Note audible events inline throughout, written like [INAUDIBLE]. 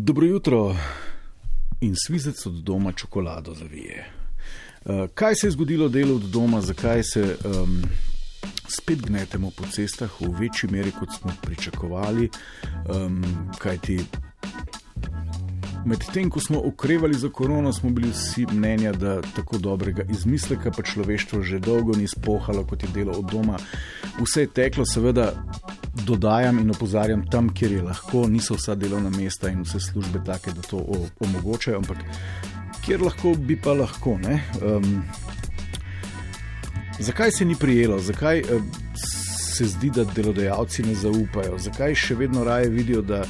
Dobro jutro in svizec od doma čokolado zavije. Uh, kaj se je zgodilo delo od doma, zakaj se um, spet gnetemo po cestah v večji meri, kot smo pričakovali? Um, kajti medtem, ko smo okrevali za korono, smo bili vsi mnenja, da tako dobrega izmisleka pa človeštvo že dolgo ni spohalo, kot je delo od doma. Vse je teklo, seveda dodajam in opozarjam tam, kjer je lahko, niso vsa delovna mesta in vse službe take, da to omogočajo, ampak kjer lahko, bi pa lahko. Um, zakaj se ni prijelo, zakaj uh, se zdi, da delodajalci ne zaupajo, zakaj še vedno raje vidijo, da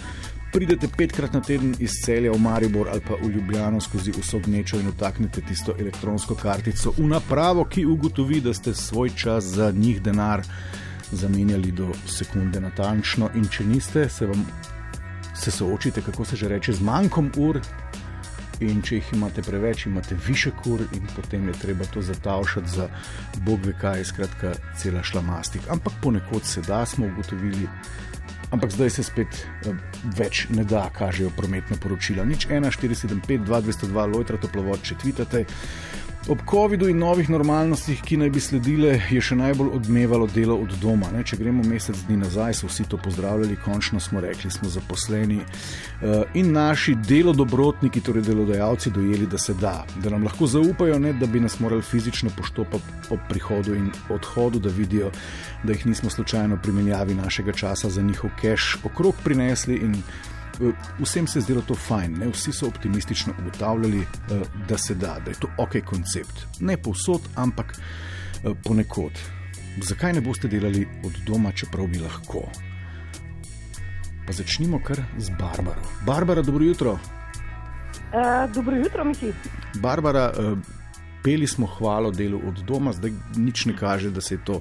pridete petkrat na teden iz celja v Maribor ali pa v Ljubljano skozi vso gnečo in utaknete tisto elektronsko kartico v napravo, ki ugotovi, da ste svoj čas za njih denar zamenjali do sekunde natančno, in če niste, se vam se soočite, kako se že reče, z manjkom ur. In če jih imate preveč, imate više kur, in potem je treba to zatavšati za bog ve kaj, skratka, cela šlamastik. Ampak ponekod se da, smo ugotovili, ampak zdaj se spet eh, več ne da, kažejo prometne poročila. Nič 1, 4, 7, 5, 2, 202, lojtra toplovod, če tvitate. Ob COVID-u in novih normalnostih, ki naj bi sledile, je še najbolj odmevalo delo od doma. Ne? Če gremo mesec dni nazaj, so vsi to pozdravljali, končno smo rekli, smo zaposleni uh, in naši delodobrotniki, torej delodajalci, dojeli, da se da, da nam lahko zaupajo, ne da bi nas morali fizično poštopati ob prihodu in odhodu, da vidijo, da jih nismo slučajno pri menjavi našega časa za njihov keš okrog prinesli in vsem se je zdelo to fajn, ne? vsi so optimistično ugotavljali, eh, da se da, da je to ok koncept. Ne povsod, ampak eh, ponekod. Zakaj ne boste delali od doma, čeprav bi lahko? Pa začnimo kar z Barbaro. Barbara, dobro jutro. Uh, dobro jutro, Miki. Barbara, uh, peli smo hvalo delu od doma, zdaj nič ne kaže, da se je to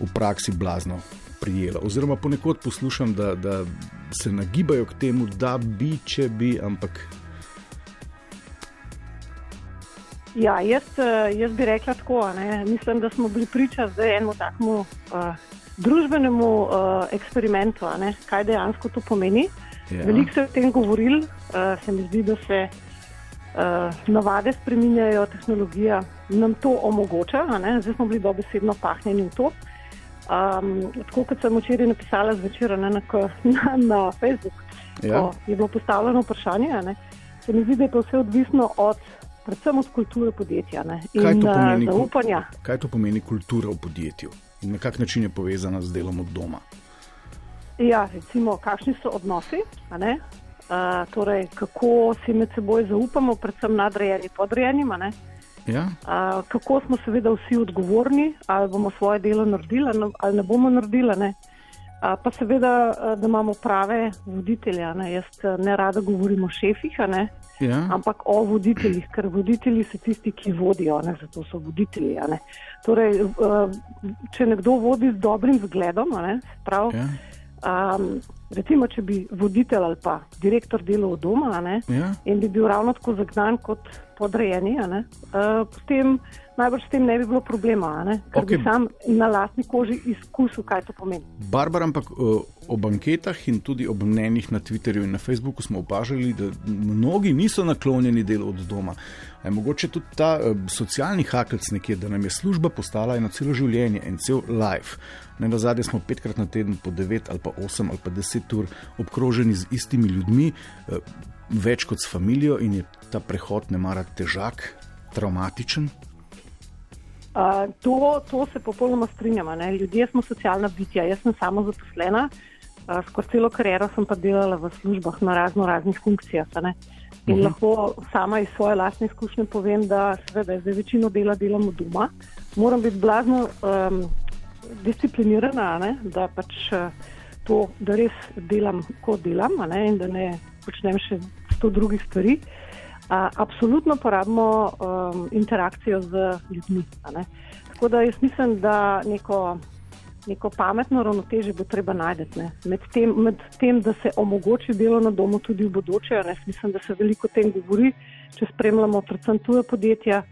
v praksi blazno prijela. Oziroma, ponekod poslušam, da, da se nagibajo k temu, da bi, če bi, ampak. Ja, jaz, eh, jaz bi rekla tako. Ne? Mislim, da smo bili priča zdaj enemu takemu uh, družbenemu uh, eksperimentu, ne? kaj dejansko to pomeni. Ja. Veliko se je o tem govorili, uh, se mi zdi, da se uh, navade spreminjajo, tehnologija nam to omogoča. Zdaj smo bili dobesedno pahnjeni v to. Um, tako kot sem včeraj napisala zvečer [LAUGHS] na, na, na, na Facebooku, ja. je bilo postavljeno vprašanje. Ne, se mi zdi, da je to vse odvisno od, predvsem od kulture podjetja ne, in kaj pomeni, zaupanja. Kaj to pomeni kultura v podjetju in na kak način je povezana z delom od doma? Ja, recimo, kakšni so odnosi, uh, torej, kako si med seboj zaupamo, predvsem nadrejeni podrejenima. Ja. Uh, kako smo seveda vsi odgovorni, ali bomo svoje delo naredili, ali ne bomo naredili. Ne? Uh, pa seveda, da imamo prave voditelje. Ne? Jaz ne rada govorim o šefih, ja. ampak o voditeljih, ker voditelji so tisti, ki vodijo, ne? zato so voditelji. Torej, uh, če nekdo vodi z dobrim zgledom, prav, ja. um, recimo, če bi voditelj ali pa direktor delal doma ja. in bi bil ravno tako zagnan kot podrejeni, uh, potem najbrž s tem ne bi bilo problema, ker okay. bi sam na lastni koži izkusil, kaj to pomeni. Barbara, ampak uh, ob anketah in tudi ob mnenjih na Twitterju in na Facebooku smo opažali, da mnogi niso naklonjeni delu od doma. Je mogoče tudi ta uh, socialni hakelc nekje, da nam je služba postala eno celo življenje, en cel life. Ne na zadnje smo petkrat na teden po 9 ali pa 8 ali pa 10 ur obkroženi z istimi ljudmi. Uh, več kot s familijo in je ta prehod ne mara težak, traumatičen? Uh, to, to se popolnoma strinjamo. Ljudje smo socialna bitja. Jaz sem samo zaposlena, uh, skozi celo kariero sem pa delala v službah na razno raznih funkcijah. In uh mhm. -huh. lahko sama iz svoje lastne izkušnje povem, da seveda zdaj večino dela delamo doma. Moram biti blazno um, disciplinirana, ne? da pač uh, to, da res delam, kot delam, in da ne počnem še sto drugih stvari. A, absolutno porabimo um, interakcijo z ljudmi. Tako da jaz mislim, da neko, neko pametno ravnoteže bo treba najti med, med tem, da se omogoči delo na domu tudi v bodoče. Mislim, da se veliko o tem govori, če spremljamo predvsem tuje podjetja.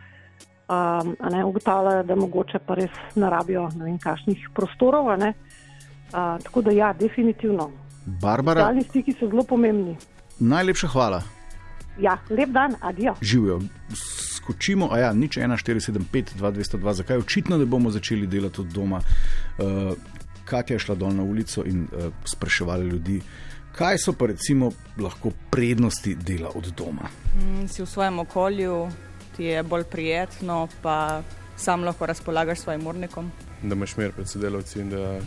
Um, ne, ugotavljajo, da mogoče pa res ne rabijo ne vem, kakšnih prostorov. Uh, tako da ja, definitivno. Barbara. Socialni stiki so zelo pomembni. Najlepša hvala. Ja, lep dan, adijo. Živijo. Skočimo, a ja, nič 1475, 2202, zakaj očitno ne bomo začeli delati od doma. Uh, Katja je šla dol na ulico in uh, spraševala ljudi, kaj so pa recimo lahko prednosti dela od doma. Mm, si v svojem okolju, ti je bolj prijetno, pa sam lahko razpolagaš s svojim urnikom. Da imaš mir pred sodelavci in da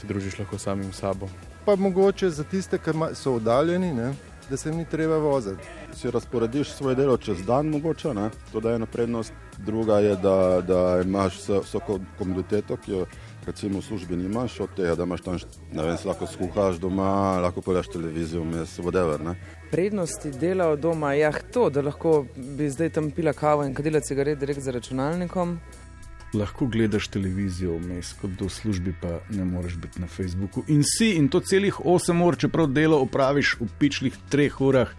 se družiš lahko samim sabo. Pa mogoče za tiste, ki so oddaljeni, ne, da se jim ni treba voziti. Si razporediš svoje delo čez dan, mogoče, ne? to je ena prednost. Druga je, da, da imaš vso, komoditeto, ki jo recimo v službi nimaš, od tega, da imaš tam, ne vem, lahko skuhaš doma, lahko pogledaš televizijo, vmes, whatever. Ne? Prednosti dela od doma je ja, to, da lahko bi zdaj tam pila kavo in kadila cigaret direkt za računalnikom. Lahko gledaš televizijo vmes, kot do službi, pa ne moreš biti na Facebooku. In si, in to celih 8 ur, čeprav delo opraviš v pičlih 3 urah,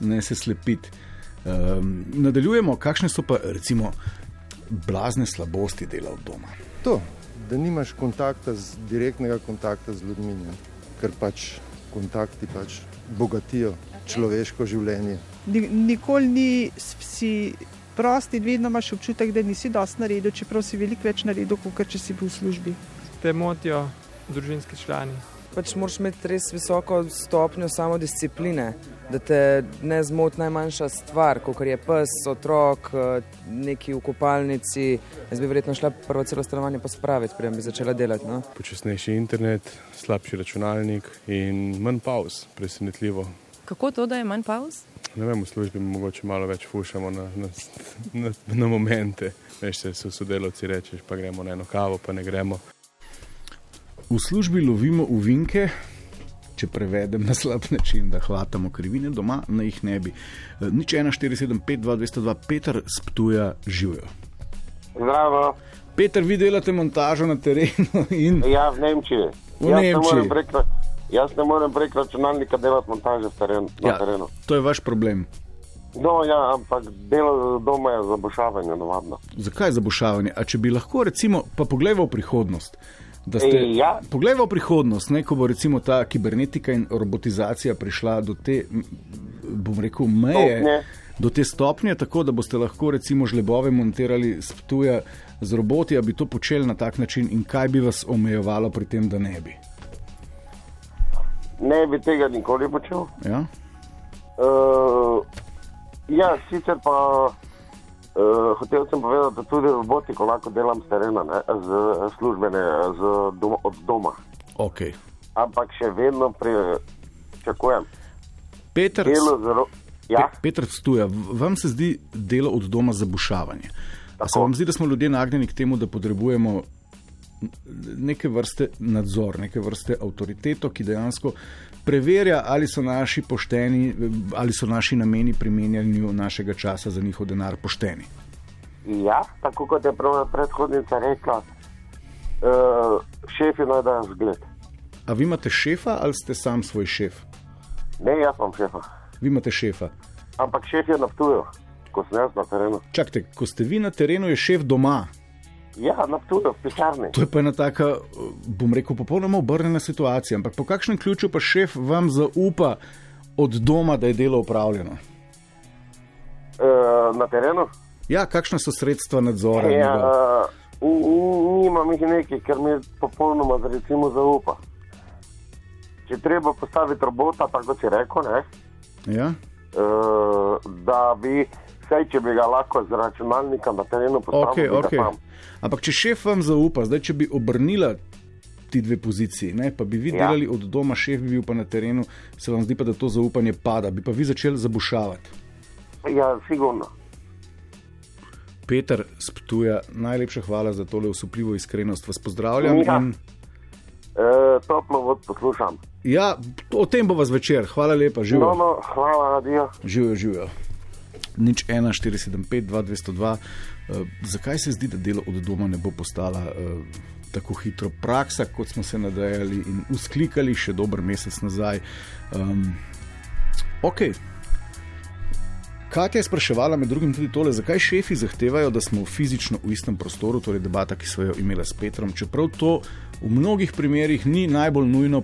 ne se slepiti. Um, nadaljujemo, kakšne so pa recimo blazne slabosti dela od doma. To, da nimaš kontakta z, direktnega kontakta z ljudmi, ne? ker pač kontakti pač bogatijo človeško življenje. Nikoli ni si prost in vedno imaš občutek, da nisi dosti naredil, čeprav si veliko več naredil, kot če si bil v službi. Te motijo družinski člani. Pač moraš imeti res visoko stopnjo samodiscipline, da te ne zmoti najmanjša stvar, kot je pes, otrok, neki v kopalnici. Jaz bi verjetno šla prvo celo stanovanje pospraviti, preden bi začela delati. No? Počasnejši internet, slabši računalnik in manj pauz, presenetljivo. Kako to, da je manj pauz? Ne vem, v službi mogoče malo več fušamo na, na, na, na momente. Veš, se so sodelavci rečeš, pa gremo na eno kavo, pa ne gremo. V službi lovimo uvinke, če prevedem na slab način, da hvatamo krivine doma, na jih ne bi. Nič 1475, 2202, Peter sptuja živijo. Zdravo. Peter, vi delate montažo na terenu. In... Ja, v Nemčiji. V jaz Nemčiji. Jaz ne morem prek računalnika delati montaže teren, na Ja, terenu. to je vaš problem. No, ja, ampak delo doma je zabušavanje, navadno. Zakaj zabušavanje? A če bi lahko, recimo, pa pogledamo v prihodnost. da Ste, E, ja. Poglejmo v prihodnost, ne, ko bo recimo ta kibernetika in robotizacija prišla do te, bom rekel, meje, Stopnje. do te stopnje, tako da boste lahko recimo žlebove montirali s tuja z roboti, a bi to počeli na tak način in kaj bi vas omejevalo pri tem, da ne bi. Ne bi tega nikoli počel. Ja? Uh, ja, sicer pa uh, hotel sem povedati, da tudi robotiko lahko delam z terena, ne, z službene, z doma, od doma. Okay. Ampak še vedno pričakujem. Peter, Delo zelo. Ja, Pe- Petr Stuja, vam se zdi delo od doma zabušavanje. Se vam zdi, da smo ljudje nagnjeni k temu, da potrebujemo neke vrste nadzor, neke vrste avtoriteto, ki dejansko preverja, ali so naši pošteni, ali so naši nameni pri menjanju našega časa za njihov denar pošteni. ja, tako kot je predhodnica rekla, uh, šefi naj dajo zgled. A vi imate šefa ali ste sam svoj šef? Ne, jaz sem šefa. Vi imate šefa. Ampak šef je naptujo, ko sem jaz na terenu. Čakajte, ko ste vi na terenu, je šef doma. Ja, naptujo v pisarni. To je pa ena taka, bom rekel, popolnoma obrnjena situacija. Ampak po kakšnem ključu pa šef vam zaupa od doma, da je delo upravljeno? Uh, na terenu? Ja, kakšna so sredstva nadzora? Ja, n- nimam jih nekaj, ker mi popolnoma recimo zaupa. Če treba postaviti robota, tako kot si rekel, ne, Ja? uh, da bi, vsaj če bi ga lahko z računalnika na terenu postavil, Okay, okay. Ampak če šef vam zaupa, zdaj če bi obrnila ti dve poziciji, ne, pa bi vi Ja. delali od doma, šef bi bil pa na terenu, se vam zdi pa, da to zaupanje pada, bi pa vi začeli zabušavati. Ja, sigurno. Peter Sptuja, najlepša hvala za tole usupljivo iskrenost. Vas pozdravljam. Ja. In, Uh, toplo vod poslušam. ja, o tem bo vas večer. Hvala lepa, živijo. No, no, hvala, adijo. Živijo, živijo. Nič 1, 475, 2, 202. Uh, zakaj se zdi, da delo od doma ne bo postala uh, tako hitro praksa, kot smo se nadejali in usklikali še dober mesec nazaj? Um, ok. Katja je spraševala med drugim tudi tole, zakaj šefi zahtevajo, da smo fizično v istem prostoru, torej debata, ki smo jo imeli s Petrom, čeprav to v mnogih primerjih ni najbolj nujno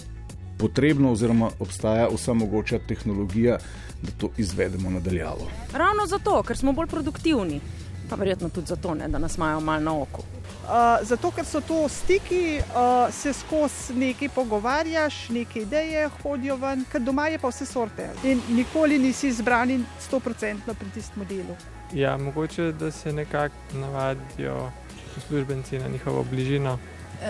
potrebno, oziroma obstaja vsa mogoča tehnologija, da to izvedemo nadaljavo. Ravno zato, ker smo bolj produktivni, pa verjetno tudi zato, ne, da nas imajo malo na oko. Uh, zato, ker so to stiki, uh, se skozi nekaj pogovarjaš, neke ideje hodijo ven, ker doma je pa vse sorte. In nikoli nisi izbran in 100% pri tistem delu. Ja, mogoče da se nekako navadijo uslužbenci na njihovo bližino.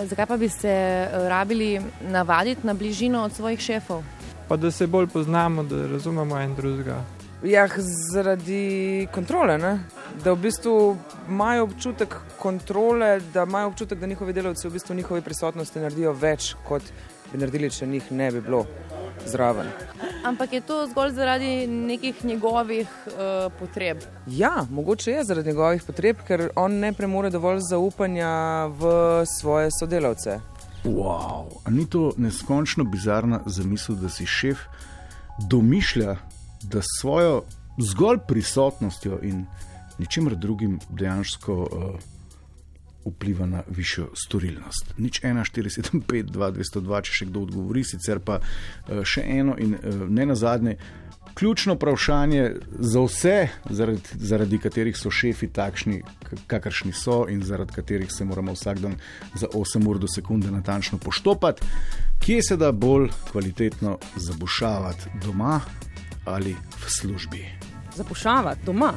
Zakaj pa bi se rabili navaditi na bližino od svojih šefov? Pa da se bolj poznamo, da razumemo en drugega. Ja, zaradi kontrole, ne? da v bistvu imajo občutek kontrole, da imajo občutek, da njihovi delavci v bistvu njihovi prisotnosti naredijo več, kot bi naredili, če njih ne bi bilo zraven. Ampak je to zgolj zaradi nekih njegovih uh, potreb? Ja, mogoče je zaradi njegovih potreb, ker on ne premore dovolj zaupanja v svoje sodelavce. Wow, ni to neskončno bizarna zamisel, da si šef domišlja, da s svojo zgolj prisotnostjo in ničemer drugim dejansko uh, vpliva na višjo storilnost. Nič 1, 4, 7, 5, 2, 202, če še kdo odgovori, sicer pa uh, še eno in uh, ne na zadnje. Ključno vprašanje za vse, zaradi, zaradi katerih so šefi takšni, kakršni so, in zaradi katerih se moramo vsak dan za 8 ur do sekunde natančno poštopati, kje se da bolj kvalitetno zabušavati doma ali v službi. Zapušavati doma,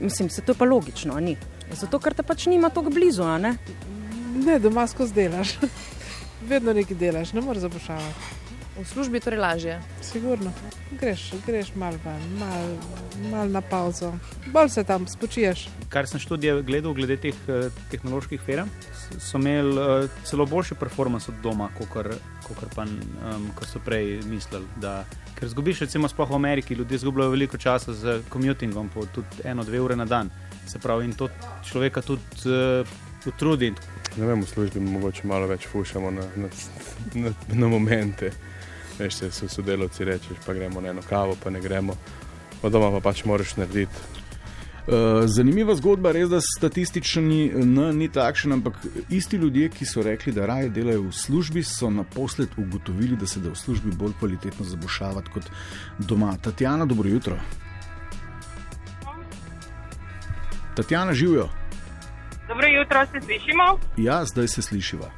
mislim, se to pa logično, ni. Zato, ker te pač nima tako blizu, ne? Ne, doma skozi delaš. [LAUGHS] Vedno nekaj delaš, ne moreš zapušavati. V službi je torej lažje. Sigurno. Greš, greš malo mal, mal na pauzo, bolj se tam spočiješ. Kar sem študije gledal, glede teh uh, tehnoloških firm, so imeli uh, celo boljši performance od doma, kot pa um, so prej mislili. Da, ker zgubiš, recimo, sploh v Ameriki, ljudje izgubljajo veliko časa z commutingom, po tudi eno, dve ure na dan. Se pravi, in to človeka tudi uh, utrudi. Ne vem, v službi mogoče malo več fušamo na, na, na, na momente. Veš, se so sodelavci reči, pa gremo na eno kavo, pa ne gremo, od doma pa pač moraš narediti. Uh, zanimiva zgodba, res da statistični N ni takšen, ampak isti ljudje, ki so rekli, da raje delajo v službi, so naposled ugotovili, da se da v službi bolj kvalitetno zabušavati kot doma. Tatjana, dobro jutro. Tatjana, živijo. Dobro jutro, se slišimo? Ja, zdaj se slišiva.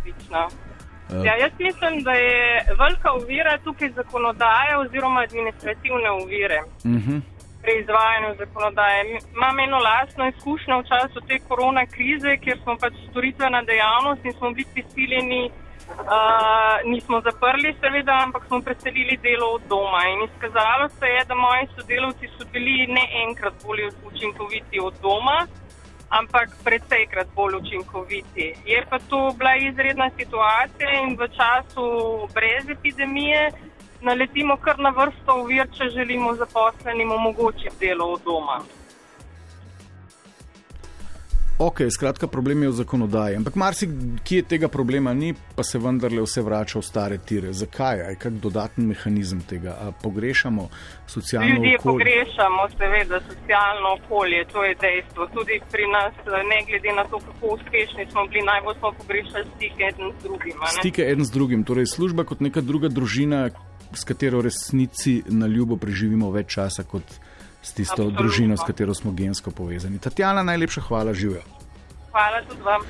Odlično. Uh. Ja, jaz mislim, da je velika ovira tukaj zakonodaje oziroma administrativne ovire uh Mhm. -huh. pri izvajanju zakonodaje. Imam eno lastno izkušnjo v času te korona krize, kjer smo pač storitvena dejavnost in smo bili prisiljeni, uh, nismo zaprli seveda, ampak smo preselili delo od doma. In izkazalo se je, da moji sodelavci so bili ne enkrat bolj učinkoviti od doma ampak predvsejkrat bolj učinkoviti. Je pa to bila izredna situacija in v času brez epidemije naletimo kar na vrsto uvir, če želimo zaposlenim omogočiti delo od doma. Ok, skratka, problem je v zakonodaji. Ampak marsikje tega problema ni, pa se vendarle vse vrača v stare tire. Zakaj? Je kak dodaten mehanizem tega? A pogrešamo socialno Ljudje okolje? pogrešamo, seveda, socialno okolje, to je dejstvo. Tudi pri nas, ne glede na to, kako uspešni smo bili, najbolj smo pogrešali stike eden z drugim. Stike eden z drugim, torej služba kot neka druga družina, s katero resnici na ljubo preživimo več časa kot s tisto Absolutno. družino, s katero smo gensko povezani. Tatjana, najlepša hvala, živijo. Hvala tudi vam.